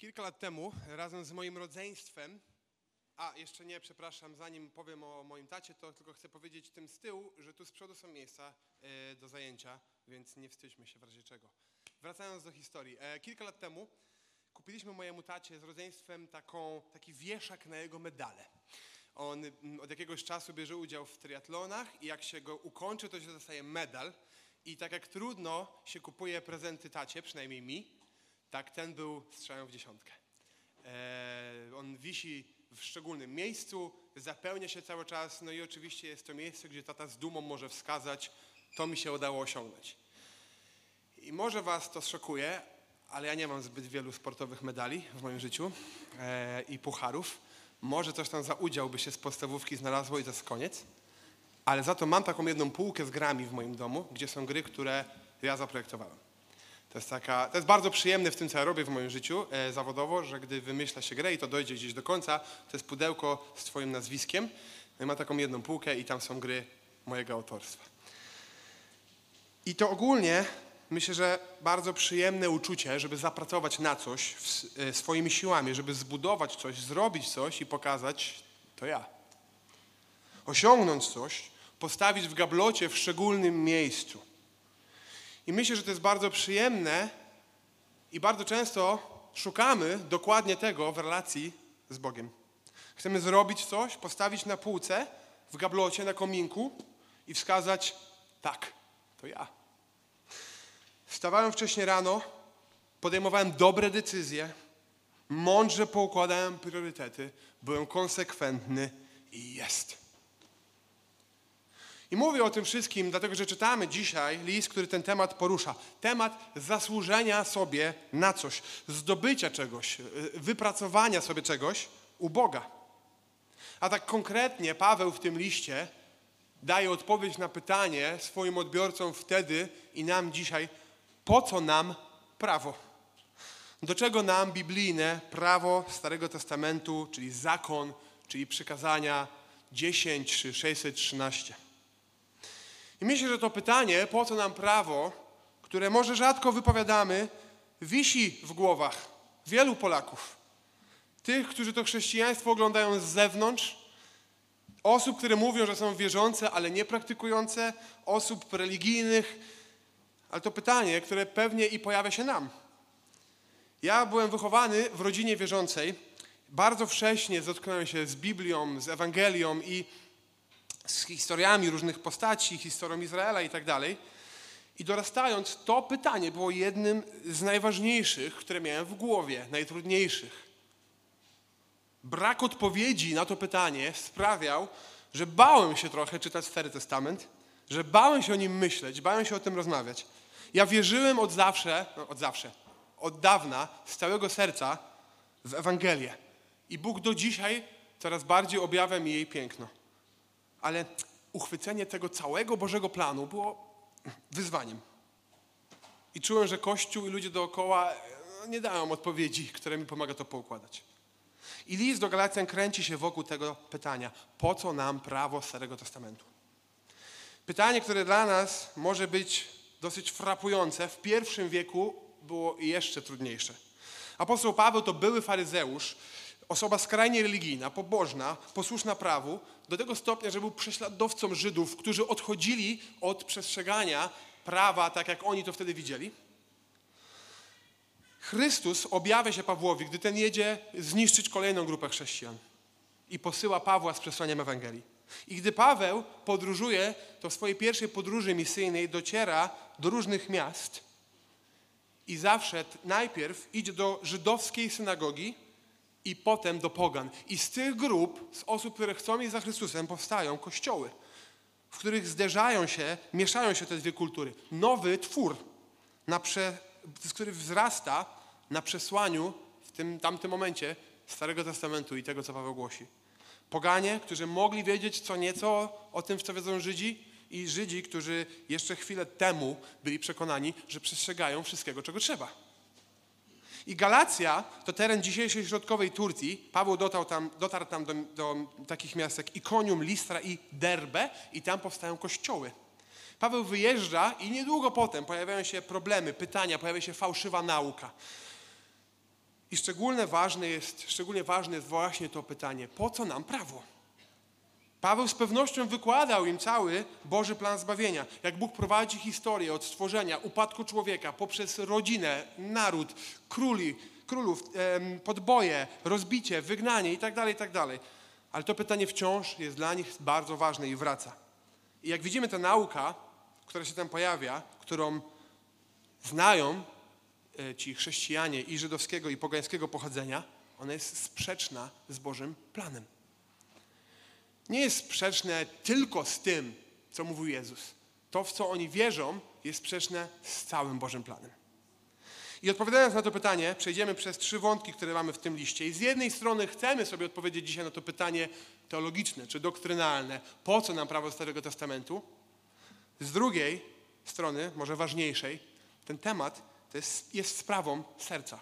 Kilka lat temu razem z moim rodzeństwem, a jeszcze nie, przepraszam, zanim powiem o moim tacie, to tylko chcę powiedzieć tym z tyłu, że tu z przodu są miejsca e, do zajęcia, więc nie wstydźmy się w razie czego. Wracając do historii. E, kilka lat temu kupiliśmy mojemu tacie z rodzeństwem taką, taki wieszak na jego medale. On mm, od jakiegoś czasu bierze udział w triatlonach i jak się go ukończy, to się dostaje medal. I tak jak trudno się kupuje prezenty tacie, przynajmniej mi, tak ten był strzałem w dziesiątkę. E, on wisi w szczególnym miejscu, zapełnia się cały czas, no i oczywiście jest to miejsce, gdzie tata z dumą może wskazać, to mi się udało osiągnąć. I może was to szokuje, ale ja nie mam zbyt wielu sportowych medali w moim życiu e, i pucharów. Może coś tam za udział by się z podstawówki znalazło i to jest koniec. Ale za to mam taką jedną półkę z grami w moim domu, gdzie są gry, które ja zaprojektowałem. To jest, taka, to jest bardzo przyjemne w tym, co ja robię w moim życiu e, zawodowo, że gdy wymyśla się grę i to dojdzie gdzieś do końca, to jest pudełko z twoim nazwiskiem. No ma taką jedną półkę i tam są gry mojego autorstwa. I to ogólnie myślę, że bardzo przyjemne uczucie, żeby zapracować na coś w, e, swoimi siłami, żeby zbudować coś, zrobić coś i pokazać, to ja. Osiągnąć coś, postawić w gablocie w szczególnym miejscu. I myślę, że to jest bardzo przyjemne i bardzo często szukamy dokładnie tego w relacji z Bogiem. Chcemy zrobić coś, postawić na półce, w gablocie, na kominku i wskazać, tak, to ja. Wstawałem wcześniej rano, podejmowałem dobre decyzje, mądrze poukładałem priorytety, byłem konsekwentny i jest. I mówię o tym wszystkim, dlatego że czytamy dzisiaj list, który ten temat porusza. Temat zasłużenia sobie na coś, zdobycia czegoś, y, wypracowania sobie czegoś u Boga. A tak konkretnie Paweł w tym liście daje odpowiedź na pytanie swoim odbiorcom wtedy i nam dzisiaj, po co nam prawo? Do czego nam biblijne prawo Starego Testamentu, czyli zakon, czyli przykazania 10 czy 613? I myślę, że to pytanie, po co nam prawo, które może rzadko wypowiadamy, wisi w głowach wielu Polaków. Tych, którzy to chrześcijaństwo oglądają z zewnątrz, osób, które mówią, że są wierzące, ale nie praktykujące, osób religijnych. Ale to pytanie, które pewnie i pojawia się nam. Ja byłem wychowany w rodzinie wierzącej. Bardzo wcześnie zetknąłem się z Biblią, z Ewangelią i z historiami różnych postaci, historią Izraela i tak dalej. I dorastając, to pytanie było jednym z najważniejszych, które miałem w głowie, najtrudniejszych. Brak odpowiedzi na to pytanie sprawiał, że bałem się trochę czytać Stary Testament, że bałem się o nim myśleć, bałem się o tym rozmawiać. Ja wierzyłem od zawsze, no od zawsze, od dawna, z całego serca w Ewangelię. I Bóg do dzisiaj coraz bardziej objawia mi jej piękno ale uchwycenie tego całego Bożego planu było wyzwaniem. I czułem, że Kościół i ludzie dookoła no, nie dają odpowiedzi, które mi pomaga to poukładać. I list do Galacjan kręci się wokół tego pytania: po co nam prawo Starego Testamentu? Pytanie, które dla nas może być dosyć frapujące, w pierwszym wieku było jeszcze trudniejsze. Apostoł Paweł to były faryzeusz, osoba skrajnie religijna, pobożna, posłuszna prawu, do tego stopnia, że był prześladowcą Żydów, którzy odchodzili od przestrzegania prawa, tak jak oni to wtedy widzieli. Chrystus objawia się Pawłowi, gdy ten jedzie zniszczyć kolejną grupę chrześcijan i posyła Pawła z przesłaniem Ewangelii. I gdy Paweł podróżuje, to w swojej pierwszej podróży misyjnej dociera do różnych miast i zawsze najpierw idzie do żydowskiej synagogi, i potem do pogan. I z tych grup, z osób, które chcą iść za Chrystusem, powstają kościoły, w których zderzają się, mieszają się te dwie kultury. Nowy twór, na prze, który wzrasta na przesłaniu w tym tamtym momencie Starego Testamentu i tego, co Paweł głosi. Poganie, którzy mogli wiedzieć co nieco o tym, w co wiedzą Żydzi, i Żydzi, którzy jeszcze chwilę temu byli przekonani, że przestrzegają wszystkiego, czego trzeba. I Galacja to teren dzisiejszej środkowej Turcji. Paweł dotarł tam, dotarł tam do, do takich miast jak Ikonium, Listra i Derbe i tam powstają kościoły. Paweł wyjeżdża i niedługo potem pojawiają się problemy, pytania, pojawia się fałszywa nauka. I szczególnie ważne jest, szczególnie ważne jest właśnie to pytanie, po co nam prawo? Paweł z pewnością wykładał im cały Boży plan zbawienia. Jak Bóg prowadzi historię od stworzenia, upadku człowieka, poprzez rodzinę, naród, króli, królów, podboje, rozbicie, wygnanie itd., tak itd. Tak Ale to pytanie wciąż jest dla nich bardzo ważne i wraca. I jak widzimy, ta nauka, która się tam pojawia, którą znają e, ci chrześcijanie i żydowskiego, i pogańskiego pochodzenia, ona jest sprzeczna z Bożym planem nie jest sprzeczne tylko z tym, co mówił Jezus. To, w co oni wierzą, jest sprzeczne z całym Bożym planem. I odpowiadając na to pytanie, przejdziemy przez trzy wątki, które mamy w tym liście. I z jednej strony chcemy sobie odpowiedzieć dzisiaj na to pytanie teologiczne czy doktrynalne, po co nam prawo Starego Testamentu. Z drugiej strony, może ważniejszej, ten temat jest, jest sprawą serca.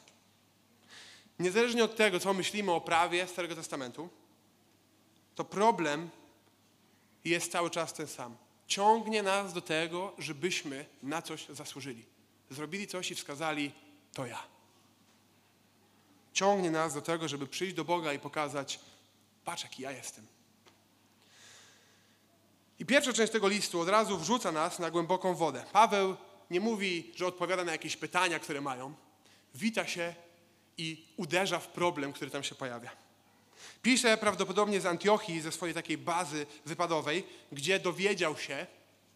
Niezależnie od tego, co myślimy o prawie Starego Testamentu, to problem jest cały czas ten sam. Ciągnie nas do tego, żebyśmy na coś zasłużyli. Zrobili coś i wskazali, to ja. Ciągnie nas do tego, żeby przyjść do Boga i pokazać, patrz jaki ja jestem. I pierwsza część tego listu od razu wrzuca nas na głęboką wodę. Paweł nie mówi, że odpowiada na jakieś pytania, które mają. Wita się i uderza w problem, który tam się pojawia. Pisze prawdopodobnie z Antiochii, ze swojej takiej bazy wypadowej, gdzie dowiedział się,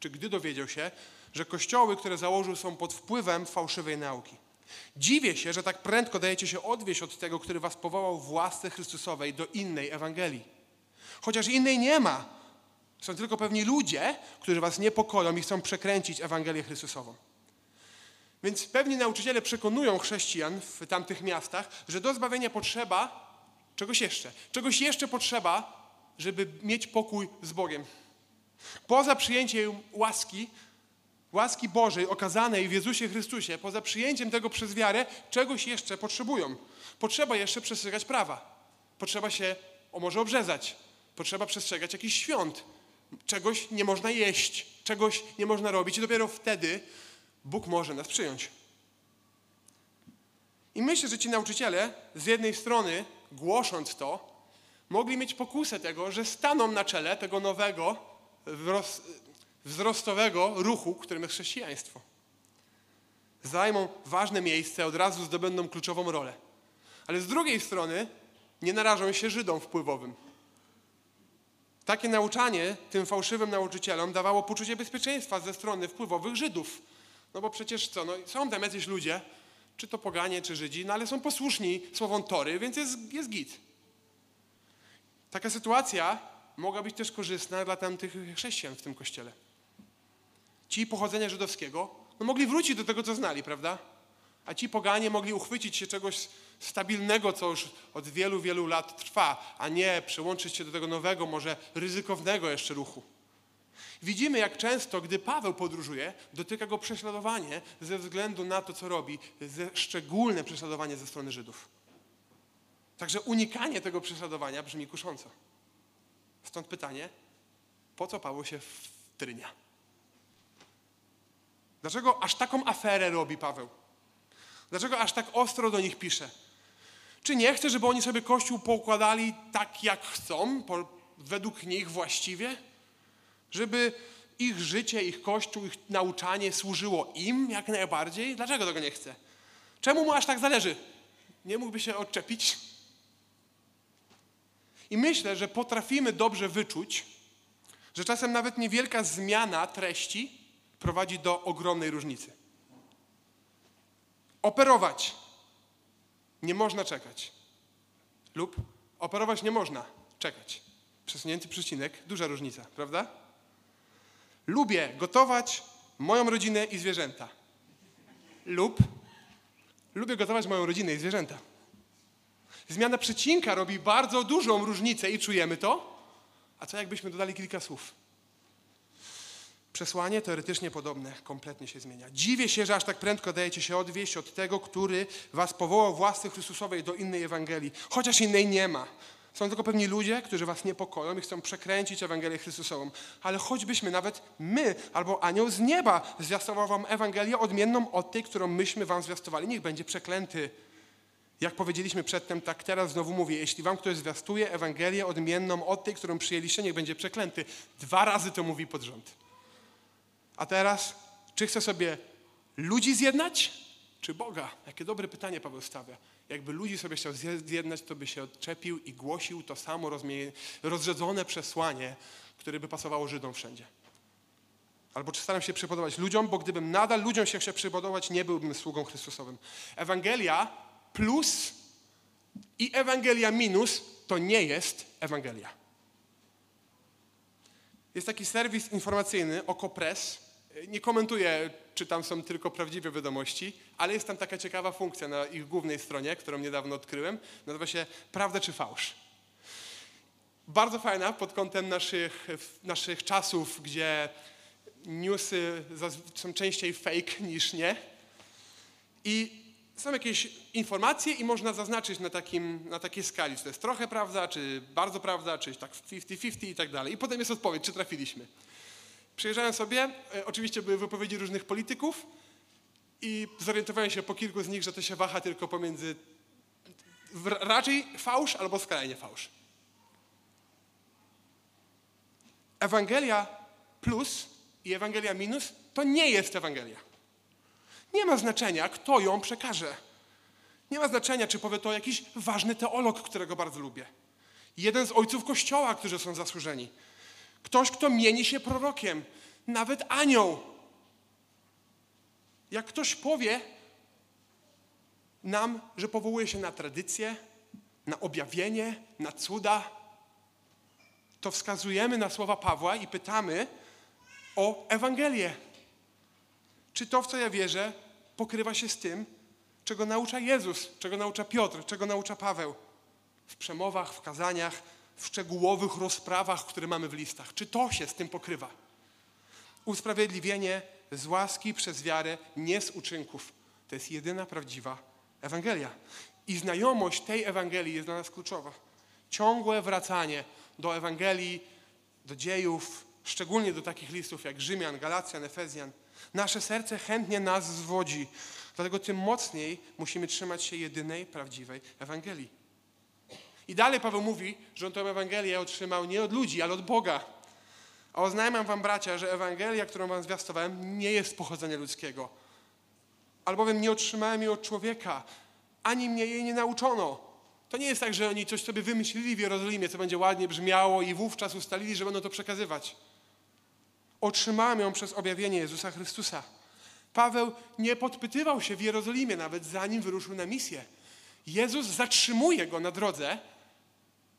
czy gdy dowiedział się, że kościoły, które założył, są pod wpływem fałszywej nauki. Dziwię się, że tak prędko dajecie się odwieść od tego, który was powołał w łasce Chrystusowej do innej Ewangelii. Chociaż innej nie ma. Są tylko pewni ludzie, którzy was niepokoją i chcą przekręcić Ewangelię Chrystusową. Więc pewni nauczyciele przekonują chrześcijan w tamtych miastach, że do zbawienia potrzeba Czegoś jeszcze. Czegoś jeszcze potrzeba, żeby mieć pokój z Bogiem. Poza przyjęciem łaski, łaski Bożej okazanej w Jezusie Chrystusie, poza przyjęciem tego przez wiarę, czegoś jeszcze potrzebują. Potrzeba jeszcze przestrzegać prawa. Potrzeba się o może obrzezać. Potrzeba przestrzegać jakichś świąt. Czegoś nie można jeść, czegoś nie można robić i dopiero wtedy Bóg może nas przyjąć. I myślę, że ci nauczyciele z jednej strony głosząc to, mogli mieć pokusę tego, że staną na czele tego nowego, wzrostowego ruchu, którym jest chrześcijaństwo. Zajmą ważne miejsce, od razu zdobędą kluczową rolę. Ale z drugiej strony nie narażą się Żydom wpływowym. Takie nauczanie tym fałszywym nauczycielom dawało poczucie bezpieczeństwa ze strony wpływowych Żydów. No bo przecież co, no, są tam jacyś ludzie, czy to poganie, czy Żydzi, no ale są posłuszni słowom Tory, więc jest, jest git. Taka sytuacja mogła być też korzystna dla tamtych chrześcijan w tym kościele. Ci pochodzenia żydowskiego no mogli wrócić do tego, co znali, prawda? A ci poganie mogli uchwycić się czegoś stabilnego, co już od wielu, wielu lat trwa, a nie przyłączyć się do tego nowego, może ryzykownego jeszcze ruchu. Widzimy, jak często, gdy Paweł podróżuje, dotyka go prześladowanie ze względu na to, co robi, ze szczególne prześladowanie ze strony Żydów. Także unikanie tego prześladowania brzmi kusząco. Stąd pytanie, po co Paweł się wtrynia? Dlaczego aż taką aferę robi Paweł? Dlaczego aż tak ostro do nich pisze? Czy nie chce, żeby oni sobie Kościół poukładali tak, jak chcą, po, według nich właściwie? Żeby ich życie, ich kościół, ich nauczanie służyło im jak najbardziej? Dlaczego tego nie chce? Czemu mu aż tak zależy? Nie mógłby się odczepić? I myślę, że potrafimy dobrze wyczuć, że czasem nawet niewielka zmiana treści prowadzi do ogromnej różnicy. Operować nie można czekać. Lub operować nie można czekać. Przesunięty przecinek, duża różnica, prawda? Lubię gotować moją rodzinę i zwierzęta. Lub lubię gotować moją rodzinę i zwierzęta. Zmiana przecinka robi bardzo dużą różnicę i czujemy to. A co jakbyśmy dodali kilka słów? Przesłanie teoretycznie podobne, kompletnie się zmienia. Dziwię się, że aż tak prędko dajecie się odwieść od tego, który was powołał w łasce Chrystusowej do innej Ewangelii, chociaż innej nie ma. Są tylko pewni ludzie, którzy was niepokoją i chcą przekręcić Ewangelię Chrystusową. Ale choćbyśmy nawet my albo anioł z nieba zwiastował wam Ewangelię odmienną od tej, którą myśmy wam zwiastowali, niech będzie przeklęty. Jak powiedzieliśmy przedtem, tak teraz znowu mówię, jeśli wam ktoś zwiastuje Ewangelię odmienną od tej, którą przyjęliście, niech będzie przeklęty. Dwa razy to mówi pod rząd. A teraz, czy chce sobie ludzi zjednać, czy Boga? Jakie dobre pytanie Paweł stawia. Jakby ludzi sobie chciał zjednać, to by się odczepił i głosił to samo rozrzedzone przesłanie, które by pasowało Żydom wszędzie. Albo czy staram się przypodobać ludziom, bo gdybym nadal ludziom się chciał przypodobać, nie byłbym sługą Chrystusowym. Ewangelia plus i Ewangelia minus to nie jest Ewangelia. Jest taki serwis informacyjny Okopres. Nie komentuję, czy tam są tylko prawdziwe wiadomości, ale jest tam taka ciekawa funkcja na ich głównej stronie, którą niedawno odkryłem. Nazywa się Prawda czy Fałsz. Bardzo fajna pod kątem naszych, naszych czasów, gdzie newsy są częściej fake niż nie. I są jakieś informacje i można zaznaczyć na, takim, na takiej skali, czy to jest trochę prawda, czy bardzo prawda, czy tak 50-50 i tak dalej. I potem jest odpowiedź, czy trafiliśmy. Przyjeżdżałem sobie, e, oczywiście były wypowiedzi różnych polityków i zorientowałem się po kilku z nich, że to się waha tylko pomiędzy raczej fałsz albo skrajnie fałsz. Ewangelia plus i Ewangelia minus to nie jest Ewangelia. Nie ma znaczenia, kto ją przekaże. Nie ma znaczenia, czy powie to jakiś ważny teolog, którego bardzo lubię. Jeden z ojców Kościoła, którzy są zasłużeni. Ktoś, kto mieni się prorokiem. Nawet anioł. Jak ktoś powie nam, że powołuje się na tradycję, na objawienie, na cuda, to wskazujemy na słowa Pawła i pytamy o Ewangelię. Czy to, w co ja wierzę, pokrywa się z tym, czego naucza Jezus, czego naucza Piotr, czego naucza Paweł w przemowach, w kazaniach, w szczegółowych rozprawach, które mamy w listach. Czy to się z tym pokrywa? Usprawiedliwienie z łaski przez wiarę, nie z uczynków. To jest jedyna prawdziwa Ewangelia. I znajomość tej Ewangelii jest dla nas kluczowa. Ciągłe wracanie do Ewangelii, do dziejów, szczególnie do takich listów jak Rzymian, Galacjan, Efezjan. Nasze serce chętnie nas zwodzi, dlatego tym mocniej musimy trzymać się jedynej prawdziwej Ewangelii. I dalej Paweł mówi, że on tę Ewangelię otrzymał nie od ludzi, ale od Boga. A oznajmiam wam, bracia, że Ewangelia, którą wam zwiastowałem, nie jest pochodzenia ludzkiego. Albowiem nie otrzymałem jej od człowieka, ani mnie jej nie nauczono. To nie jest tak, że oni coś sobie wymyślili w Jerozolimie, co będzie ładnie brzmiało i wówczas ustalili, że będą to przekazywać. Otrzymałem ją przez objawienie Jezusa Chrystusa. Paweł nie podpytywał się w Jerozolimie nawet zanim wyruszył na misję. Jezus zatrzymuje go na drodze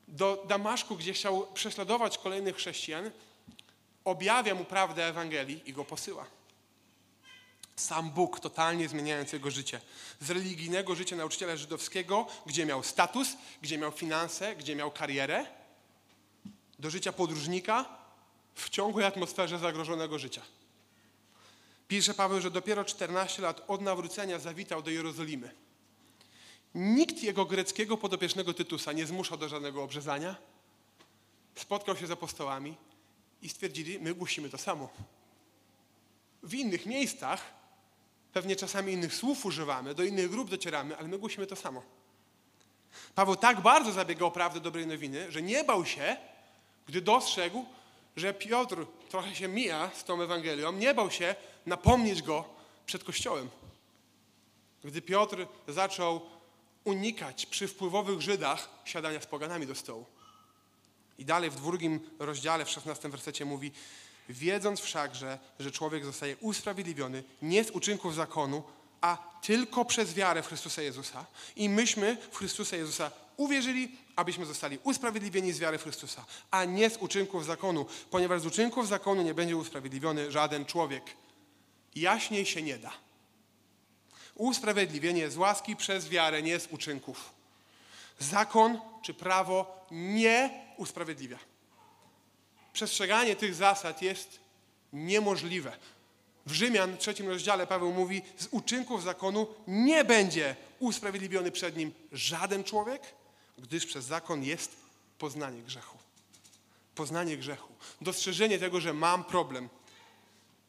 do Damaszku, gdzie chciał prześladować kolejnych chrześcijan, objawia mu prawdę Ewangelii i go posyła. Sam Bóg totalnie zmieniając jego życie. Z religijnego życia nauczyciela żydowskiego, gdzie miał status, gdzie miał finanse, gdzie miał karierę, do życia podróżnika w ciągłej atmosferze zagrożonego życia. Pisze Paweł, że dopiero 14 lat od nawrócenia zawitał do Jerozolimy. Nikt jego greckiego podopiecznego Tytusa nie zmuszał do żadnego obrzezania. Spotkał się z apostołami i stwierdzili, my głosimy to samo. W innych miejscach, pewnie czasami innych słów używamy, do innych grup docieramy, ale my głosimy to samo. Paweł tak bardzo zabiegał o prawdę dobrej nowiny, że nie bał się, gdy dostrzegł, że Piotr trochę się mija z tą Ewangelią, nie bał się napomnieć go przed Kościołem. Gdy Piotr zaczął unikać przy wpływowych Żydach siadania z poganami do stołu. I dalej w drugim rozdziale, w szesnastym wersecie mówi wiedząc wszakże, że człowiek zostaje usprawiedliwiony nie z uczynków zakonu, a tylko przez wiarę w Chrystusa Jezusa. I myśmy w Chrystusa Jezusa uwierzyli, abyśmy zostali usprawiedliwieni z wiary w Chrystusa, a nie z uczynków zakonu, ponieważ z uczynków zakonu nie będzie usprawiedliwiony żaden człowiek. Jaśniej się nie da. Usprawiedliwienie z łaski przez wiarę, nie z uczynków. Zakon czy prawo nie usprawiedliwia. Przestrzeganie tych zasad jest niemożliwe. W Rzymian, trzecim rozdziale, Paweł mówi: Z uczynków zakonu nie będzie usprawiedliwiony przed nim żaden człowiek, gdyż przez zakon jest poznanie grzechu. Poznanie grzechu. Dostrzeżenie tego, że mam problem.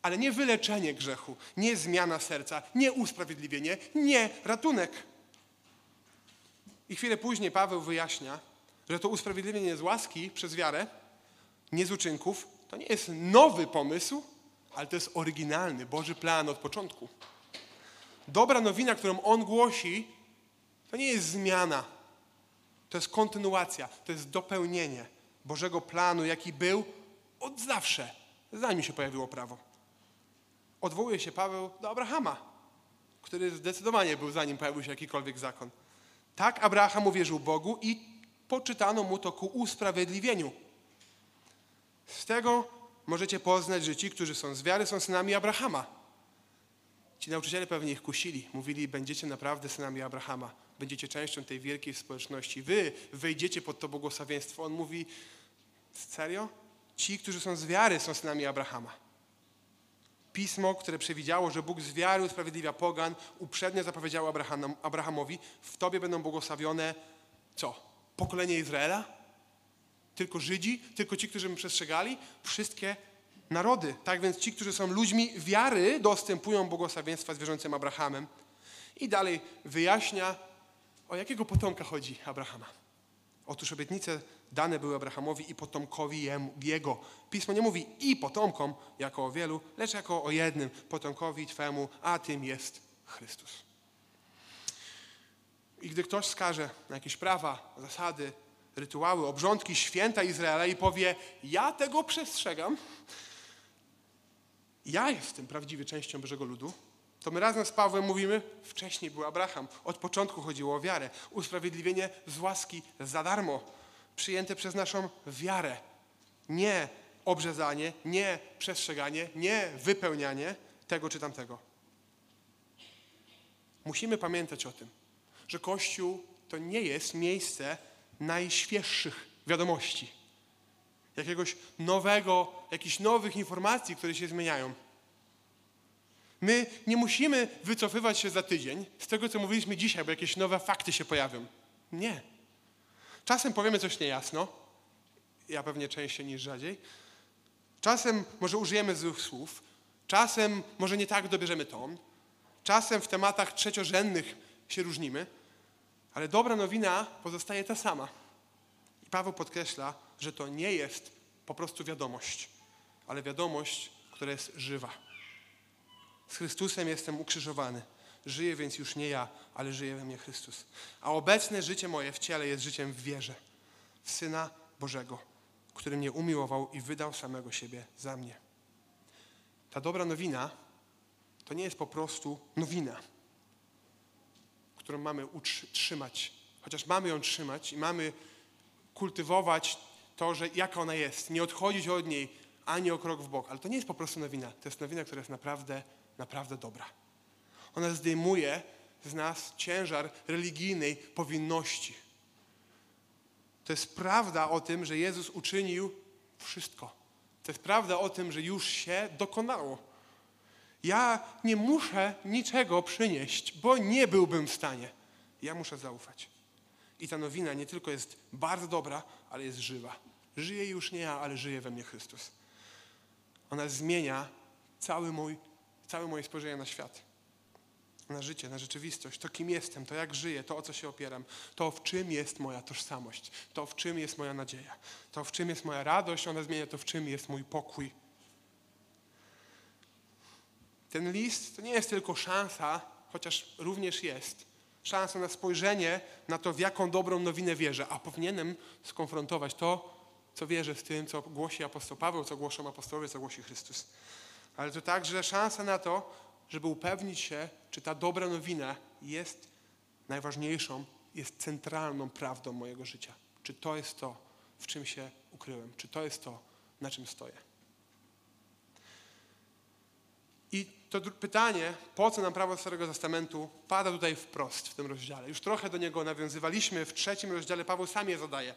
Ale nie wyleczenie grzechu, nie zmiana serca, nie usprawiedliwienie, nie ratunek. I chwilę później Paweł wyjaśnia, że to usprawiedliwienie z łaski przez wiarę, nie z uczynków, to nie jest nowy pomysł, ale to jest oryginalny, Boży plan od początku. Dobra nowina, którą on głosi, to nie jest zmiana, to jest kontynuacja, to jest dopełnienie Bożego planu, jaki był od zawsze, zanim się pojawiło prawo. Odwołuje się Paweł do Abrahama, który zdecydowanie był zanim pojawił się jakikolwiek zakon. Tak Abraham uwierzył Bogu i poczytano mu to ku usprawiedliwieniu. Z tego możecie poznać, że ci, którzy są z wiary, są synami Abrahama. Ci nauczyciele pewnie ich kusili. Mówili, będziecie naprawdę synami Abrahama. Będziecie częścią tej wielkiej społeczności. Wy wejdziecie pod to błogosławieństwo. On mówi, serio? Ci, którzy są z wiary, są synami Abrahama. Pismo, które przewidziało, że Bóg z wiary usprawiedliwia pogan, uprzednio zapowiedziało Abraham, Abrahamowi, w Tobie będą błogosławione co? Pokolenie Izraela? Tylko Żydzi? Tylko ci, którzy by przestrzegali? Wszystkie narody. Tak więc ci, którzy są ludźmi wiary, dostępują błogosławieństwa z wierzącym Abrahamem. I dalej wyjaśnia, o jakiego potomka chodzi Abrahama. Otóż obietnice dane były Abrahamowi i potomkowi jego. Pismo nie mówi i potomkom, jako o wielu, lecz jako o jednym potomkowi Twemu, a tym jest Chrystus. I gdy ktoś skaże na jakieś prawa, zasady, rytuały, obrządki, święta Izraela i powie, ja tego przestrzegam, ja jestem prawdziwie częścią Bożego Ludu, to my razem z Pawłem mówimy, wcześniej był Abraham, od początku chodziło o wiarę, usprawiedliwienie z łaski za darmo, przyjęte przez naszą wiarę. Nie obrzezanie, nie przestrzeganie, nie wypełnianie tego czy tamtego. Musimy pamiętać o tym, że Kościół to nie jest miejsce najświeższych wiadomości, jakiegoś nowego, jakichś nowych informacji, które się zmieniają. My nie musimy wycofywać się za tydzień z tego, co mówiliśmy dzisiaj, bo jakieś nowe fakty się pojawią. Nie. Czasem powiemy coś niejasno, ja pewnie częściej niż rzadziej. Czasem może użyjemy złych słów, czasem może nie tak dobierzemy ton, czasem w tematach trzeciorzędnych się różnimy, ale dobra nowina pozostaje ta sama. I Paweł podkreśla, że to nie jest po prostu wiadomość, ale wiadomość, która jest żywa. Z Chrystusem jestem ukrzyżowany. Żyję więc już nie ja, ale żyje we mnie Chrystus. A obecne życie moje w ciele jest życiem w wierze, w Syna Bożego, który mnie umiłował i wydał samego siebie za mnie. Ta dobra nowina to nie jest po prostu nowina, którą mamy utrzymać. Chociaż mamy ją trzymać i mamy kultywować to, że jaka ona jest, nie odchodzić od niej ani o krok w bok. Ale to nie jest po prostu nowina. To jest nowina, która jest naprawdę, naprawdę dobra. Ona zdejmuje z nas ciężar religijnej powinności. To jest prawda o tym, że Jezus uczynił wszystko. To jest prawda o tym, że już się dokonało. Ja nie muszę niczego przynieść, bo nie byłbym w stanie. Ja muszę zaufać. I ta nowina nie tylko jest bardzo dobra, ale jest żywa. Żyje już nie ja, ale żyje we mnie Chrystus. Ona zmienia cały mój, całe moje spojrzenie na świat na życie, na rzeczywistość, to kim jestem, to jak żyję, to o co się opieram, to w czym jest moja tożsamość, to w czym jest moja nadzieja, to w czym jest moja radość, ona zmienia to w czym jest mój pokój. Ten list to nie jest tylko szansa, chociaż również jest, szansa na spojrzenie na to, w jaką dobrą nowinę wierzę, a powinienem skonfrontować to, co wierzę z tym, co głosi apostoł Paweł, co głoszą apostołowie, co głosi Chrystus. Ale to także szansa na to, żeby upewnić się, czy ta dobra nowina jest najważniejszą, jest centralną prawdą mojego życia. Czy to jest to, w czym się ukryłem? Czy to jest to, na czym stoję? I to pytanie, po co nam prawo Starego Testamentu, pada tutaj wprost w tym rozdziale. Już trochę do niego nawiązywaliśmy. W trzecim rozdziale Paweł sam je zadaje.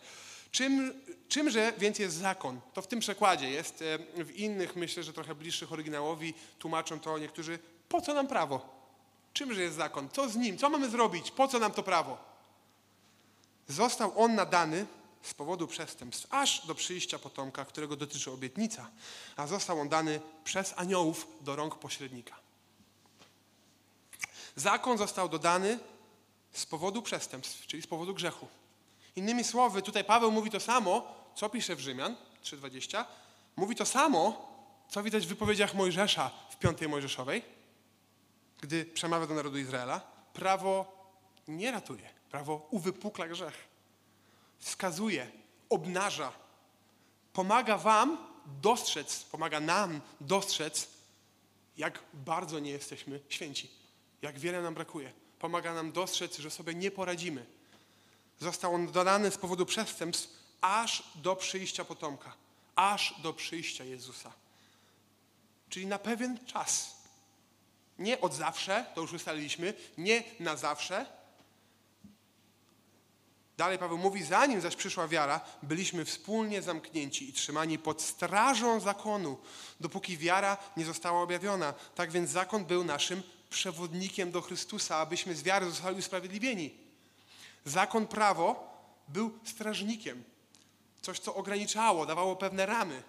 Czym, czymże więc jest zakon? To w tym przekładzie jest. E, w innych, myślę, że trochę bliższych oryginałowi, tłumaczą to niektórzy po co nam prawo? Czymże jest zakon? Co z nim? Co mamy zrobić? Po co nam to prawo? Został on nadany z powodu przestępstw, aż do przyjścia potomka, którego dotyczy obietnica, a został on dany przez aniołów do rąk pośrednika. Zakon został dodany z powodu przestępstw, czyli z powodu grzechu. Innymi słowy, tutaj Paweł mówi to samo, co pisze w Rzymian 3:20. Mówi to samo, co widać w wypowiedziach Mojżesza w piątej Mojżeszowej, gdy przemawia do narodu Izraela. Prawo nie ratuje, prawo uwypukla grzech. Wskazuje, obnaża, pomaga wam dostrzec, pomaga nam dostrzec, jak bardzo nie jesteśmy święci, jak wiele nam brakuje. Pomaga nam dostrzec, że sobie nie poradzimy. Został on dodany z powodu przestępstw aż do przyjścia potomka, aż do przyjścia Jezusa. Czyli na pewien czas. Nie od zawsze, to już ustaliliśmy, nie na zawsze. Dalej Paweł mówi, zanim zaś przyszła wiara, byliśmy wspólnie zamknięci i trzymani pod strażą zakonu, dopóki wiara nie została objawiona. Tak więc zakon był naszym przewodnikiem do Chrystusa, abyśmy z wiary zostali usprawiedliwieni. Zakon, prawo był strażnikiem. Coś, co ograniczało, dawało pewne ramy.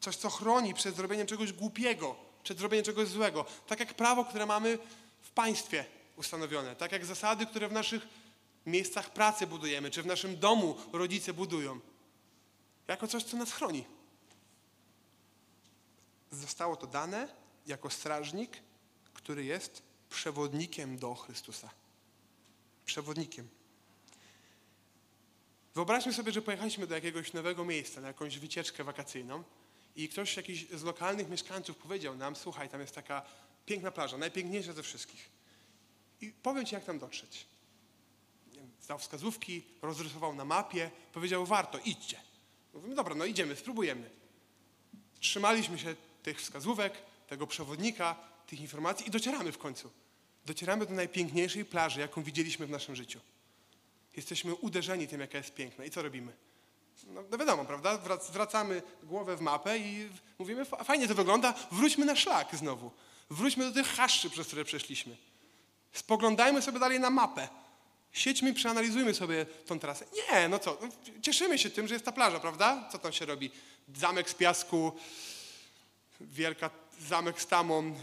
Coś, co chroni przed zrobieniem czegoś głupiego, przed zrobieniem czegoś złego. Tak jak prawo, które mamy w państwie ustanowione. Tak jak zasady, które w naszych miejscach pracy budujemy, czy w naszym domu rodzice budują. Jako coś, co nas chroni. Zostało to dane jako strażnik, który jest przewodnikiem do Chrystusa. Przewodnikiem. Wyobraźmy sobie, że pojechaliśmy do jakiegoś nowego miejsca, na jakąś wycieczkę wakacyjną i ktoś jakiś z lokalnych mieszkańców powiedział nam, słuchaj, tam jest taka piękna plaża, najpiękniejsza ze wszystkich. I powiem ci, jak tam dotrzeć. Zdał wskazówki, rozrysował na mapie, powiedział, warto, idźcie. Mówimy, dobra, no idziemy, spróbujemy. Trzymaliśmy się tych wskazówek, tego przewodnika, tych informacji i docieramy w końcu. Docieramy do najpiękniejszej plaży, jaką widzieliśmy w naszym życiu. Jesteśmy uderzeni tym, jaka jest piękna. I co robimy? No, no wiadomo, prawda? Zwracamy głowę w mapę i mówimy, fajnie to wygląda, wróćmy na szlak znowu. Wróćmy do tych haszczy, przez które przeszliśmy. Spoglądajmy sobie dalej na mapę. Siedźmy przeanalizujmy sobie tą trasę. Nie, no co, no, cieszymy się tym, że jest ta plaża, prawda? Co tam się robi? Zamek z piasku, wielka zamek z tamą,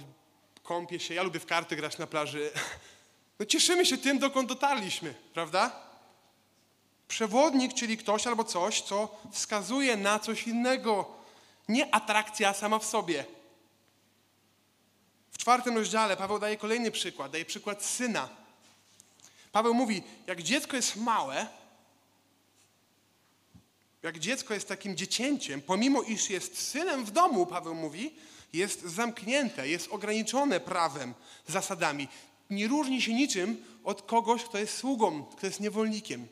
kąpie się. Ja lubię w karty grać na plaży. No cieszymy się tym, dokąd dotarliśmy, prawda? Przewodnik, czyli ktoś albo coś, co wskazuje na coś innego. Nie atrakcja sama w sobie. W czwartym rozdziale Paweł daje kolejny przykład, daje przykład syna. Paweł mówi, jak dziecko jest małe, jak dziecko jest takim dziecięciem, pomimo iż jest synem w domu, Paweł mówi, jest zamknięte, jest ograniczone prawem, zasadami. Nie różni się niczym od kogoś, kto jest sługą, kto jest niewolnikiem.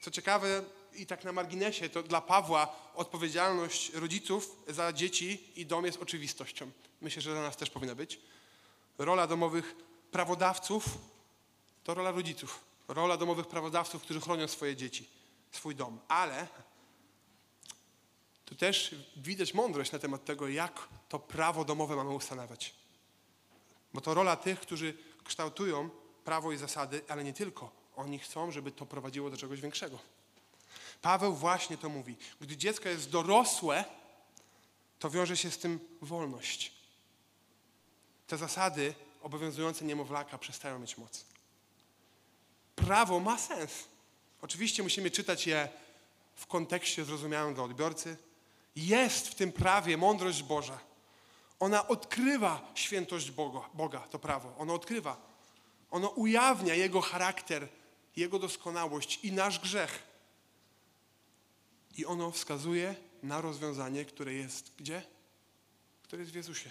Co ciekawe, i tak na marginesie, to dla Pawła odpowiedzialność rodziców za dzieci i dom jest oczywistością. Myślę, że dla nas też powinna być. Rola domowych prawodawców to rola rodziców. Rola domowych prawodawców, którzy chronią swoje dzieci, swój dom. Ale tu też widać mądrość na temat tego, jak to prawo domowe mamy ustanawiać. Bo to rola tych, którzy kształtują prawo i zasady, ale nie tylko. Oni chcą, żeby to prowadziło do czegoś większego. Paweł właśnie to mówi. Gdy dziecko jest dorosłe, to wiąże się z tym wolność. Te zasady obowiązujące niemowlaka przestają mieć moc. Prawo ma sens. Oczywiście musimy czytać je w kontekście zrozumiałym dla odbiorcy. Jest w tym prawie mądrość Boża. Ona odkrywa świętość Boga, Boga, to prawo. Ono odkrywa. Ono ujawnia Jego charakter, Jego doskonałość i nasz grzech. I ono wskazuje na rozwiązanie, które jest gdzie? Które jest w Jezusie.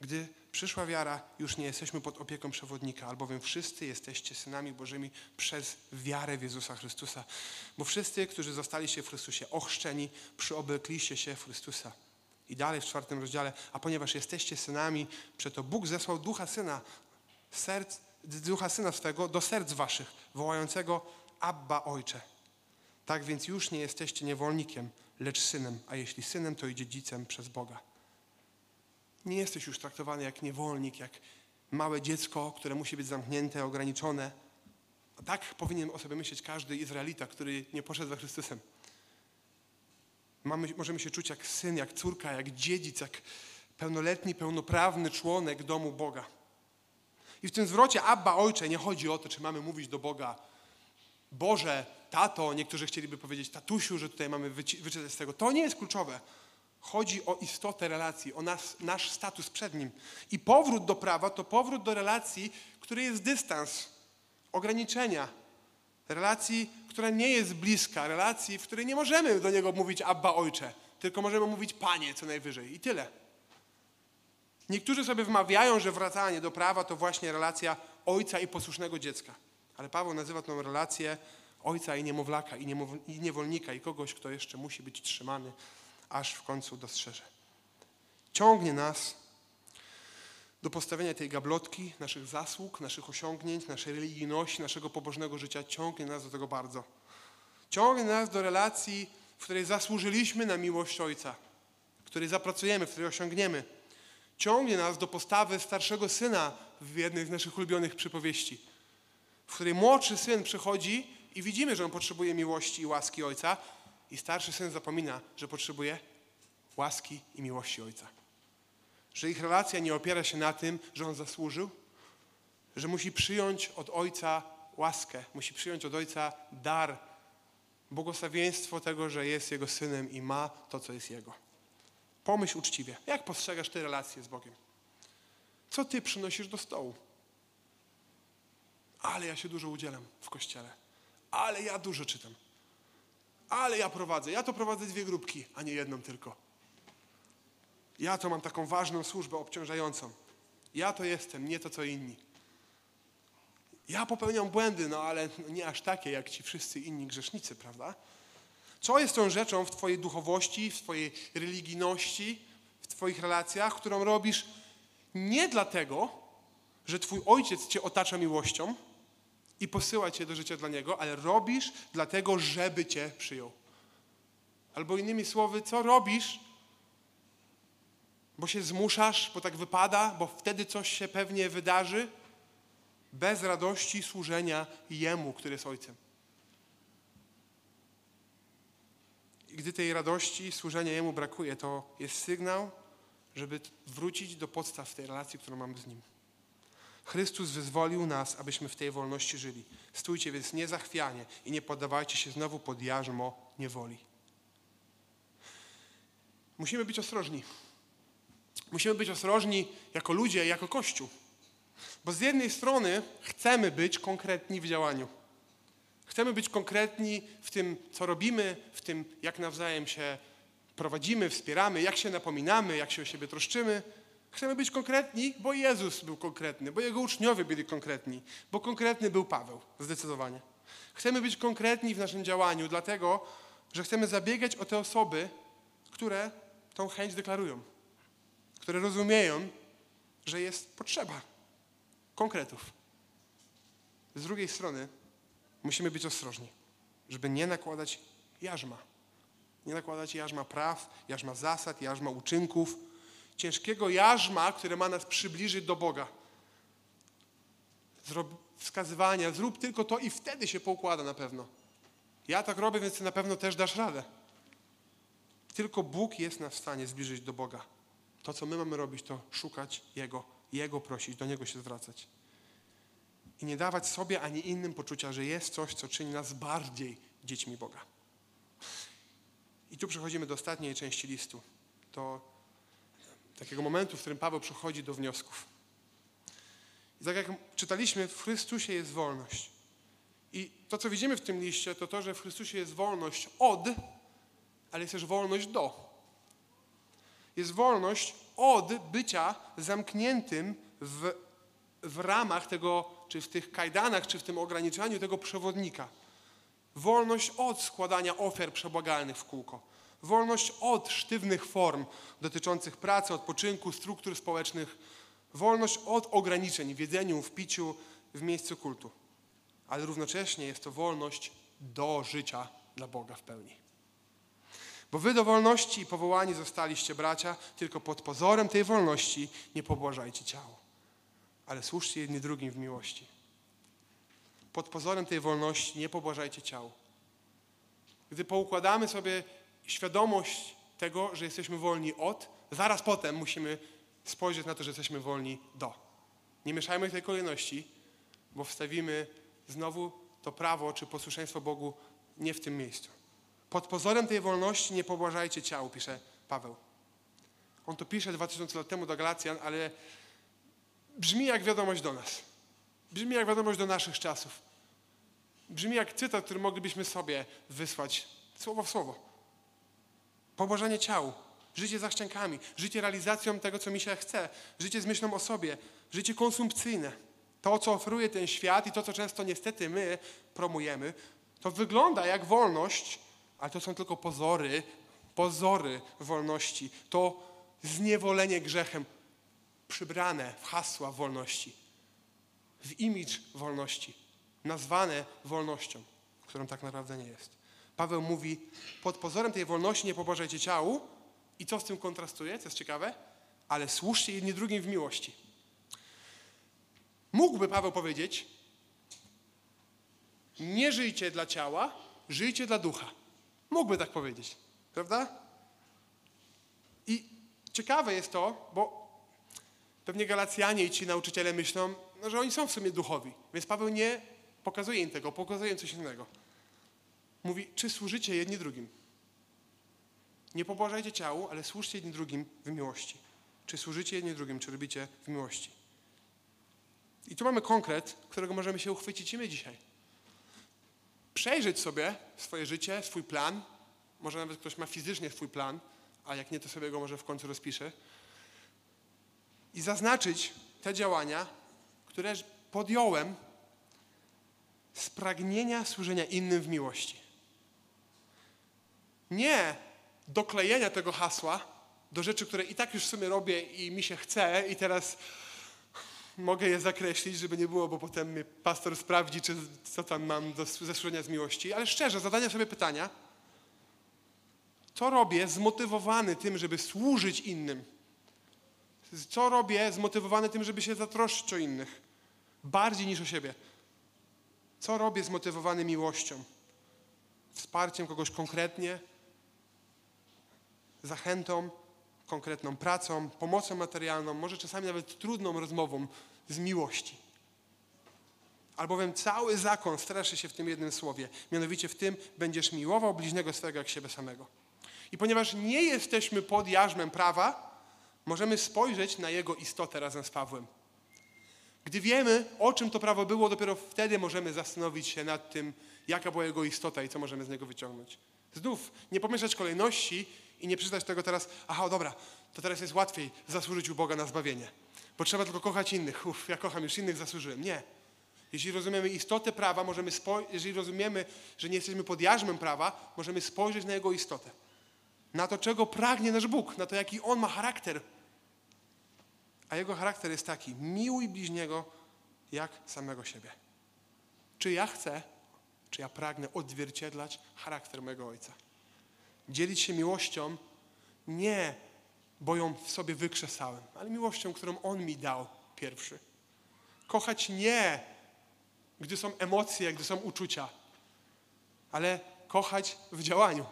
Gdy przyszła wiara, już nie jesteśmy pod opieką przewodnika, albowiem wszyscy jesteście synami Bożymi przez wiarę w Jezusa Chrystusa. Bo wszyscy, którzy zostaliście w Chrystusie ochrzczeni, przyoblekliście się w Chrystusa. I dalej w czwartym rozdziale, a ponieważ jesteście synami, przeto Bóg zesłał ducha syna, serc, ducha syna swego do serc waszych, wołającego Abba Ojcze. Tak więc już nie jesteście niewolnikiem, lecz synem, a jeśli synem, to i dziedzicem przez Boga. Nie jesteś już traktowany jak niewolnik, jak małe dziecko, które musi być zamknięte, ograniczone. Tak powinien o sobie myśleć każdy Izraelita, który nie poszedł za Chrystusem. Mamy, możemy się czuć jak syn, jak córka, jak dziedzic, jak pełnoletni, pełnoprawny członek domu Boga. I w tym zwrocie Abba, Ojcze, nie chodzi o to, czy mamy mówić do Boga Boże, tato, niektórzy chcieliby powiedzieć tatusiu, że tutaj mamy wyczytać z tego. To nie jest kluczowe. Chodzi o istotę relacji, o nas, nasz status przed Nim. I powrót do prawa to powrót do relacji, który jest dystans, ograniczenia. Relacji, która nie jest bliska, relacji, w której nie możemy do Niego mówić Abba Ojcze, tylko możemy mówić Panie co najwyżej i tyle. Niektórzy sobie wmawiają, że wracanie do prawa to właśnie relacja ojca i posłusznego dziecka. Ale Paweł nazywa tę relację ojca i niemowlaka, i, niemow- i niewolnika, i kogoś, kto jeszcze musi być trzymany, aż w końcu dostrzeże. Ciągnie nas do postawienia tej gablotki, naszych zasług, naszych osiągnięć, naszej religijności, naszego pobożnego życia. Ciągnie nas do tego bardzo. Ciągnie nas do relacji, w której zasłużyliśmy na miłość Ojca, w której zapracujemy, w której osiągniemy. Ciągnie nas do postawy starszego syna w jednej z naszych ulubionych przypowieści, w której młodszy syn przychodzi i widzimy, że on potrzebuje miłości i łaski Ojca, i starszy syn zapomina, że potrzebuje łaski i miłości Ojca. Że ich relacja nie opiera się na tym, że on zasłużył, że musi przyjąć od Ojca łaskę, musi przyjąć od Ojca dar, błogosławieństwo tego, że jest Jego synem i ma to, co jest Jego. Pomyśl uczciwie, jak postrzegasz te relacje z Bogiem? Co Ty przynosisz do stołu? Ale ja się dużo udzielam w kościele. Ale ja dużo czytam. Ale ja prowadzę. Ja to prowadzę dwie grupki, a nie jedną tylko. Ja to mam taką ważną służbę obciążającą. Ja to jestem, nie to co inni. Ja popełniam błędy, no ale nie aż takie jak ci wszyscy inni grzesznicy, prawda? Co jest tą rzeczą w Twojej duchowości, w Twojej religijności, w Twoich relacjach, którą robisz nie dlatego, że Twój ojciec Cię otacza miłością i posyła Cię do życia dla Niego, ale robisz dlatego, żeby Cię przyjął. Albo innymi słowy, co robisz, bo się zmuszasz, bo tak wypada, bo wtedy coś się pewnie wydarzy, bez radości służenia Jemu, który jest Ojcem. I gdy tej radości, służenia Jemu brakuje, to jest sygnał, żeby wrócić do podstaw tej relacji, którą mamy z Nim. Chrystus wyzwolił nas, abyśmy w tej wolności żyli. Stójcie więc niezachwianie i nie poddawajcie się znowu pod jarzmo niewoli. Musimy być ostrożni. Musimy być ostrożni jako ludzie, jako Kościół. Bo z jednej strony chcemy być konkretni w działaniu. Chcemy być konkretni w tym, co robimy, w tym, jak nawzajem się prowadzimy, wspieramy, jak się napominamy, jak się o siebie troszczymy. Chcemy być konkretni, bo Jezus był konkretny, bo Jego uczniowie byli konkretni, bo konkretny był Paweł, zdecydowanie. Chcemy być konkretni w naszym działaniu, dlatego, że chcemy zabiegać o te osoby, które tą chęć deklarują, które rozumieją, że jest potrzeba konkretów. Z drugiej strony musimy być ostrożni, żeby nie nakładać jarzma. Nie nakładać jarzma praw, jarzma zasad, jarzma uczynków, ciężkiego jarzma, które ma nas przybliżyć do Boga. Zrob, wskazywania, zrób tylko to i wtedy się poukłada na pewno. Ja tak robię, więc na pewno też dasz radę. Tylko Bóg jest nas w stanie zbliżyć do Boga. To, co my mamy robić, to szukać Jego, Jego prosić, do Niego się zwracać. I nie dawać sobie ani innym poczucia, że jest coś, co czyni nas bardziej dziećmi Boga. I tu przechodzimy do ostatniej części listu. Do takiego momentu, w którym Paweł przechodzi do wniosków. I tak jak czytaliśmy, w Chrystusie jest wolność. I to, co widzimy w tym liście, to to, że w Chrystusie jest wolność od, ale jest też wolność do. Jest wolność od bycia zamkniętym w, w ramach tego, czy w tych kajdanach, czy w tym ograniczaniu tego przewodnika. Wolność od składania ofiar przebłagalnych w kółko. Wolność od sztywnych form dotyczących pracy, odpoczynku, struktur społecznych. Wolność od ograniczeń w jedzeniu, w piciu, w miejscu kultu. Ale równocześnie jest to wolność do życia dla Boga w pełni. Bo wy do wolności powołani zostaliście, bracia, tylko pod pozorem tej wolności nie pobłażajcie ciało, ale służcie jedni drugim w miłości. Pod pozorem tej wolności nie pobłażajcie ciału. Gdy poukładamy sobie świadomość tego, że jesteśmy wolni od, zaraz potem musimy spojrzeć na to, że jesteśmy wolni do. Nie mieszajmy tej kolejności, bo wstawimy znowu to prawo czy posłuszeństwo Bogu nie w tym miejscu. Pod pozorem tej wolności nie pobłażajcie ciału, pisze Paweł. On to pisze 2000 lat temu do Galacjan, ale brzmi jak wiadomość do nas. Brzmi jak wiadomość do naszych czasów. Brzmi jak cytat, który moglibyśmy sobie wysłać słowo w słowo. Pobłażanie ciału, życie za ściankami, życie realizacją tego, co mi się chce, życie z myślą o sobie, życie konsumpcyjne. To, co oferuje ten świat i to, co często niestety my promujemy, to wygląda jak wolność, ale to są tylko pozory, pozory wolności. To zniewolenie grzechem przybrane w hasła wolności, w imidż wolności, nazwane wolnością, którą tak naprawdę nie jest. Paweł mówi, pod pozorem tej wolności nie pobożajcie ciału i co z tym kontrastuje, co jest ciekawe, ale służcie jedni drugim w miłości. Mógłby Paweł powiedzieć, nie żyjcie dla ciała, żyjcie dla ducha. Mógłby tak powiedzieć, prawda? I ciekawe jest to, bo pewnie Galacjanie i ci nauczyciele myślą, no, że oni są w sumie duchowi, więc Paweł nie pokazuje im tego, pokazuje im coś innego. Mówi, czy służycie jedni drugim? Nie pobłażajcie ciału, ale służcie jedni drugim w miłości. Czy służycie jedni drugim, czy robicie w miłości? I tu mamy konkret, którego możemy się uchwycić i my dzisiaj. Przejrzeć sobie swoje życie, swój plan. Może nawet ktoś ma fizycznie swój plan, a jak nie, to sobie go może w końcu rozpisze. I zaznaczyć te działania, które podjąłem z pragnienia służenia innym w miłości. Nie doklejenia tego hasła do rzeczy, które i tak już w sumie robię i mi się chce i teraz mogę je zakreślić, żeby nie było, bo potem mnie pastor sprawdzi, czy co tam mam do, ze służenia z miłości. Ale szczerze, zadania sobie pytania, co robię zmotywowany tym, żeby służyć innym? Co robię zmotywowany tym, żeby się zatroszczyć o innych? Bardziej niż o siebie. Co robię zmotywowany miłością? Wsparciem kogoś konkretnie? Zachętą? Konkretną pracą? Pomocą materialną? Może czasami nawet trudną rozmową z miłości. Albowiem cały zakon straszy się w tym jednym słowie. Mianowicie w tym będziesz miłował bliźniego swego jak siebie samego. I ponieważ nie jesteśmy pod jarzmem prawa, możemy spojrzeć na jego istotę razem z Pawłem. Gdy wiemy, o czym to prawo było, dopiero wtedy możemy zastanowić się nad tym, jaka była jego istota i co możemy z niego wyciągnąć. Znów, nie pomieszać kolejności i nie przeczytać tego teraz, aha, dobra, to teraz jest łatwiej zasłużyć u Boga na zbawienie, bo trzeba tylko kochać innych. Uff, ja kocham już innych, zasłużyłem. Nie. Jeśli rozumiemy istotę prawa, możemy jeżeli rozumiemy, że nie jesteśmy pod jarzmem prawa, możemy spojrzeć na jego istotę. Na to, czego pragnie nasz Bóg, na to, jaki On ma charakter, a jego charakter jest taki: miłuj bliźniego jak samego siebie. Czy ja chcę, czy ja pragnę odzwierciedlać charakter mojego ojca? Dzielić się miłością nie, bo ją w sobie wykrzesałem, ale miłością, którą on mi dał pierwszy. Kochać nie, gdy są emocje, gdy są uczucia, ale kochać w działaniu.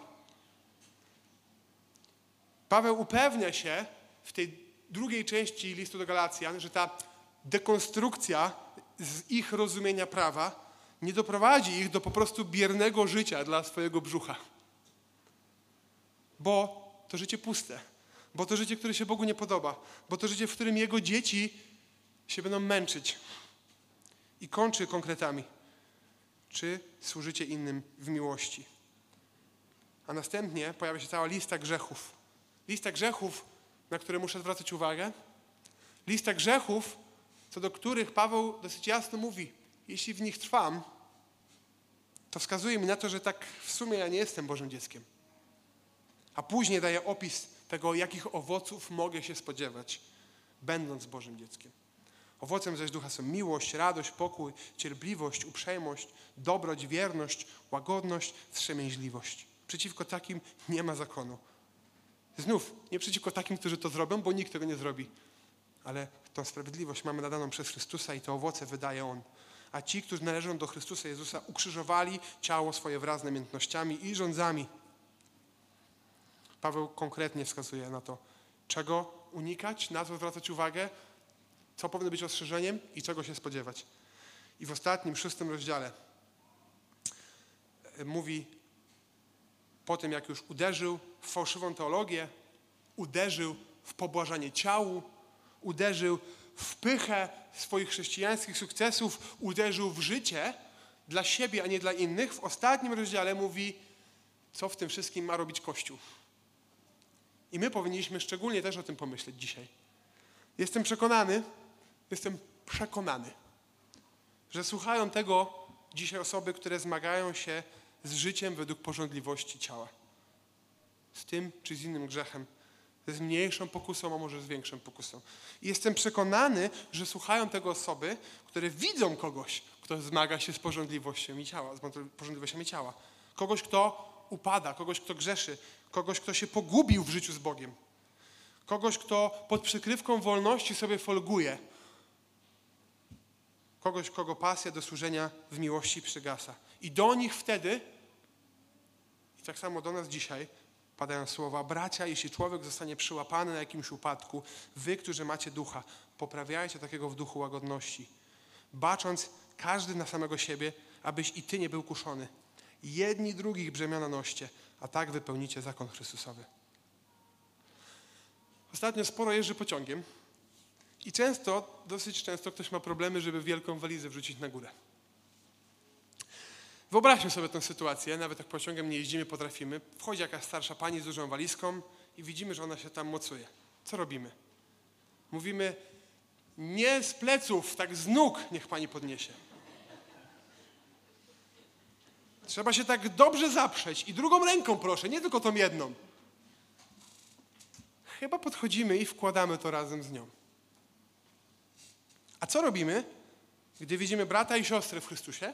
Paweł upewnia się w tej drugiej części listu do Galacjan, że ta dekonstrukcja z ich rozumienia prawa nie doprowadzi ich do po prostu biernego życia dla swojego brzucha. Bo to życie puste, bo to życie, które się Bogu nie podoba, bo to życie, w którym Jego dzieci się będą męczyć. I kończy konkretami. Czy służycie innym w miłości? A następnie pojawia się cała lista grzechów. Lista grzechów, na które muszę zwracać uwagę. Lista grzechów, co do których Paweł dosyć jasno mówi, jeśli w nich trwam, to wskazuje mi na to, że tak w sumie ja nie jestem Bożym dzieckiem. A później daje opis tego, jakich owoców mogę się spodziewać, będąc Bożym dzieckiem. Owocem zaś ducha są miłość, radość, pokój, cierpliwość, uprzejmość, dobroć, wierność, łagodność, wstrzemięźliwość. Przeciwko takim nie ma zakonu. Znów, nie przeciwko takim, którzy to zrobią, bo nikt tego nie zrobi. Ale tą sprawiedliwość mamy nadaną przez Chrystusa i te owoce wydaje On. A ci, którzy należą do Chrystusa Jezusa, ukrzyżowali ciało swoje wraz z namiętnościami i rządzami. Paweł konkretnie wskazuje na to, czego unikać, na co zwracać uwagę, co powinno być ostrzeżeniem i czego się spodziewać. I w ostatnim, szóstym rozdziale e, mówi po tym, jak już uderzył w fałszywą teologię, uderzył w pobłażanie ciału, uderzył w pychę swoich chrześcijańskich sukcesów, uderzył w życie dla siebie, a nie dla innych, w ostatnim rozdziale mówi, co w tym wszystkim ma robić Kościół. I my powinniśmy szczególnie też o tym pomyśleć dzisiaj. Jestem przekonany, jestem przekonany, że słuchają tego dzisiaj osoby, które zmagają się życiem według porządliwości ciała. Z tym czy z innym grzechem. Z mniejszą pokusą, a może z większą pokusą. I jestem przekonany, że słuchają tego osoby, które widzą kogoś, kto zmaga się z porządliwością i ciała, z porządliwością ciała. Kogoś, kto upada, kogoś, kto grzeszy, kogoś, kto się pogubił w życiu z Bogiem. Kogoś, kto pod przykrywką wolności sobie folguje. Kogoś, kogo pasja do służenia w miłości przygasa. I do nich wtedy, i tak samo do nas dzisiaj, padają słowa, bracia, jeśli człowiek zostanie przyłapany na jakimś upadku, wy, którzy macie ducha, poprawiajcie takiego w duchu łagodności, bacząc każdy na samego siebie, abyś i ty nie był kuszony. Jedni drugich brzemiona noście, a tak wypełnicie zakon Chrystusowy. Ostatnio sporo jeżdżę pociągiem i często, dosyć często ktoś ma problemy, żeby wielką walizę wrzucić na górę. Wyobraźmy sobie tę sytuację, nawet jak pociągiem nie jeździmy, potrafimy. Wchodzi jakaś starsza pani z dużą walizką i widzimy, że ona się tam mocuje. Co robimy? Mówimy, nie z pleców, tak z nóg niech pani podniesie. Trzeba się tak dobrze zaprzeć i drugą ręką proszę, nie tylko tą jedną. Chyba podchodzimy i wkładamy to razem z nią. A co robimy, gdy widzimy brata i siostrę w Chrystusie,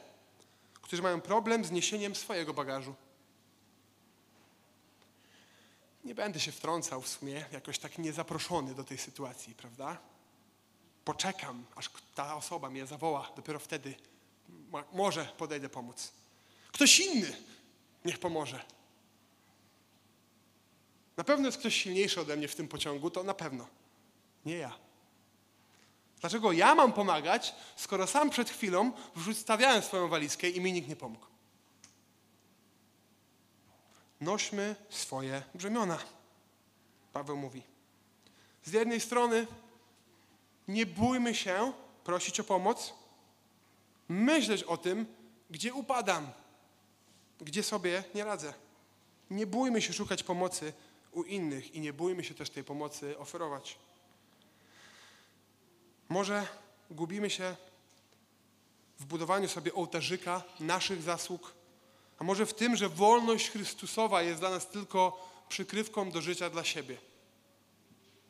którzy mają problem z niesieniem swojego bagażu? Nie będę się wtrącał w sumie, jakoś tak niezaproszony do tej sytuacji, prawda? Poczekam, aż ta osoba mnie zawoła, dopiero wtedy może podejdę pomóc. Ktoś inny niech pomoże. Na pewno jest ktoś silniejszy ode mnie w tym pociągu, to na pewno. Nie ja. Dlaczego ja mam pomagać, skoro sam przed chwilą wrzucawiałem swoją walizkę i mi nikt nie pomógł? Nośmy swoje brzemiona. Paweł mówi. Z jednej strony nie bójmy się prosić o pomoc, myśleć o tym, gdzie upadam, gdzie sobie nie radzę. Nie bójmy się szukać pomocy u innych i nie bójmy się też tej pomocy oferować. Może gubimy się w budowaniu sobie ołtarzyka naszych zasług, a może w tym, że wolność Chrystusowa jest dla nas tylko przykrywką do życia dla siebie.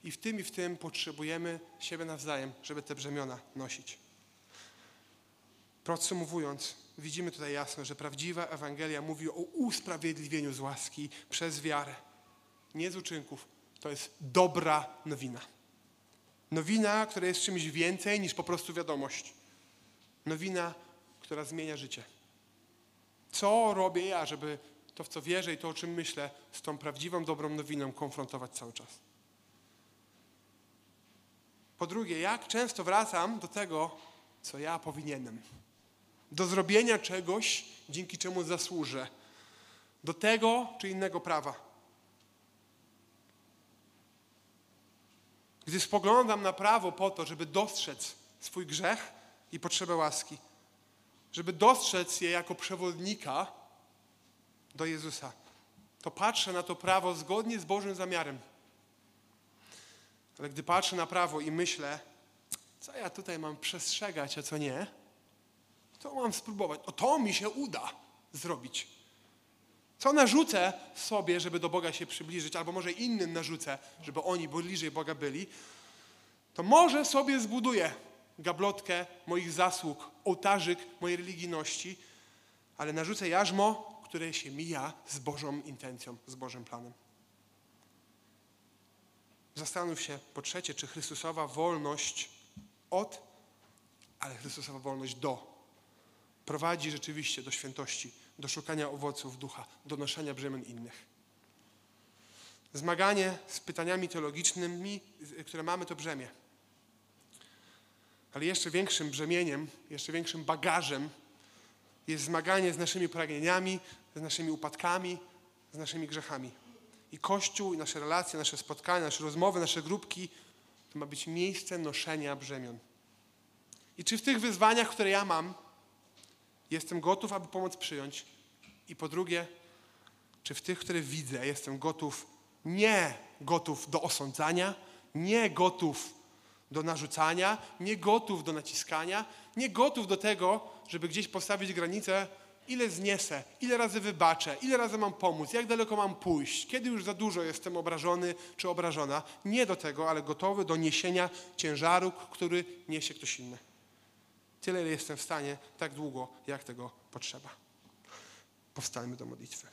I w tym i w tym potrzebujemy siebie nawzajem, żeby te brzemiona nosić. Podsumowując, widzimy tutaj jasno, że prawdziwa Ewangelia mówi o usprawiedliwieniu z łaski przez wiarę. Nie z uczynków. To jest dobra nowina. Nowina, która jest czymś więcej niż po prostu wiadomość. Nowina, która zmienia życie. Co robię ja, żeby to, w co wierzę i to, o czym myślę, z tą prawdziwą, dobrą nowiną konfrontować cały czas? Po drugie, jak często wracam do tego, co ja powinienem do zrobienia czegoś, dzięki czemu zasłużę, do tego czy innego prawa. Gdy spoglądam na prawo po to, żeby dostrzec swój grzech i potrzebę łaski, żeby dostrzec je jako przewodnika do Jezusa, to patrzę na to prawo zgodnie z Bożym zamiarem. Ale gdy patrzę na prawo i myślę, co ja tutaj mam przestrzegać, a co nie, to mam spróbować. O, to mi się uda zrobić. Co narzucę sobie, żeby do Boga się przybliżyć, albo może innym narzucę, żeby oni bliżej Boga byli, to może sobie zbuduję gablotkę moich zasług, ołtarzyk mojej religijności, ale narzucę jarzmo, które się mija z Bożą intencją, z Bożym planem. Zastanów się po trzecie, czy Chrystusowa wolność od, ale Chrystusowa wolność do prowadzi rzeczywiście do świętości, do szukania owoców ducha, do noszenia brzemion innych. Zmaganie z pytaniami teologicznymi, które mamy, to brzemię. Ale jeszcze większym brzemieniem, jeszcze większym bagażem jest zmaganie z naszymi pragnieniami, z naszymi upadkami, z naszymi grzechami. I Kościół, i nasze relacje, nasze spotkania, nasze rozmowy, nasze grupki to ma być miejsce noszenia brzemion. I czy w tych wyzwaniach, które ja mam, jestem gotów, aby pomoc przyjąć? I po drugie, czy w tych, które widzę, jestem gotów, nie gotów do osądzania, nie gotów do narzucania, nie gotów do naciskania, nie gotów do tego, żeby gdzieś postawić granicę, ile zniesę, ile razy wybaczę, ile razy mam pomóc, jak daleko mam pójść, kiedy już za dużo jestem obrażony czy obrażona. Nie do tego, ale gotowy do niesienia ciężaru, który niesie ktoś inny. Tyle, ile jestem w stanie, tak długo, jak tego potrzeba. Powstańmy do modlitwy.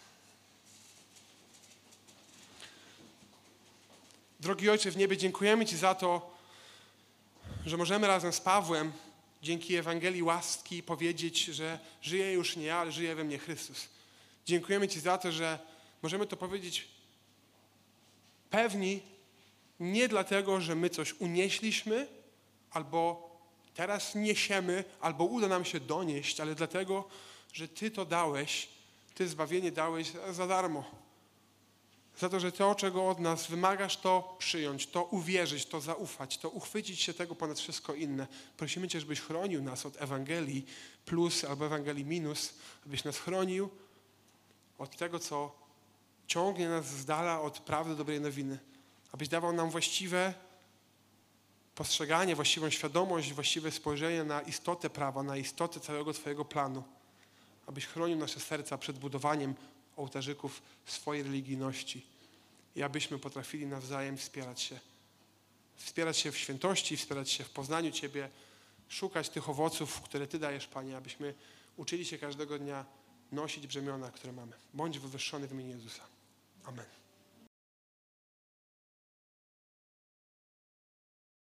Drogi Ojcze w niebie, dziękujemy Ci za to, że możemy razem z Pawłem dzięki Ewangelii łaski powiedzieć, że żyje już nie ja, ale żyje we mnie Chrystus. Dziękujemy Ci za to, że możemy to powiedzieć pewni nie dlatego, że my coś unieśliśmy, albo teraz niesiemy, albo uda nam się donieść, ale dlatego, że Ty to dałeś, Ty zbawienie dałeś za darmo. Za to, że to, czego od nas wymagasz, to przyjąć, to uwierzyć, to zaufać, to uchwycić się tego ponad wszystko inne. Prosimy Cię, żebyś chronił nas od Ewangelii plus albo Ewangelii minus, abyś nas chronił od tego, co ciągnie nas z dala od prawdy dobrej nowiny. Abyś dawał nam właściwe postrzeganie, właściwą świadomość, właściwe spojrzenie na istotę prawa, na istotę całego Twojego planu. Abyś chronił nasze serca przed budowaniem ołtarzyków swojej religijności i abyśmy potrafili nawzajem wspierać się. Wspierać się w świętości, wspierać się w poznaniu Ciebie, szukać tych owoców, które Ty dajesz, Panie, abyśmy uczyli się każdego dnia nosić brzemiona, które mamy. Bądź wywyższony w imieniu Jezusa. Amen.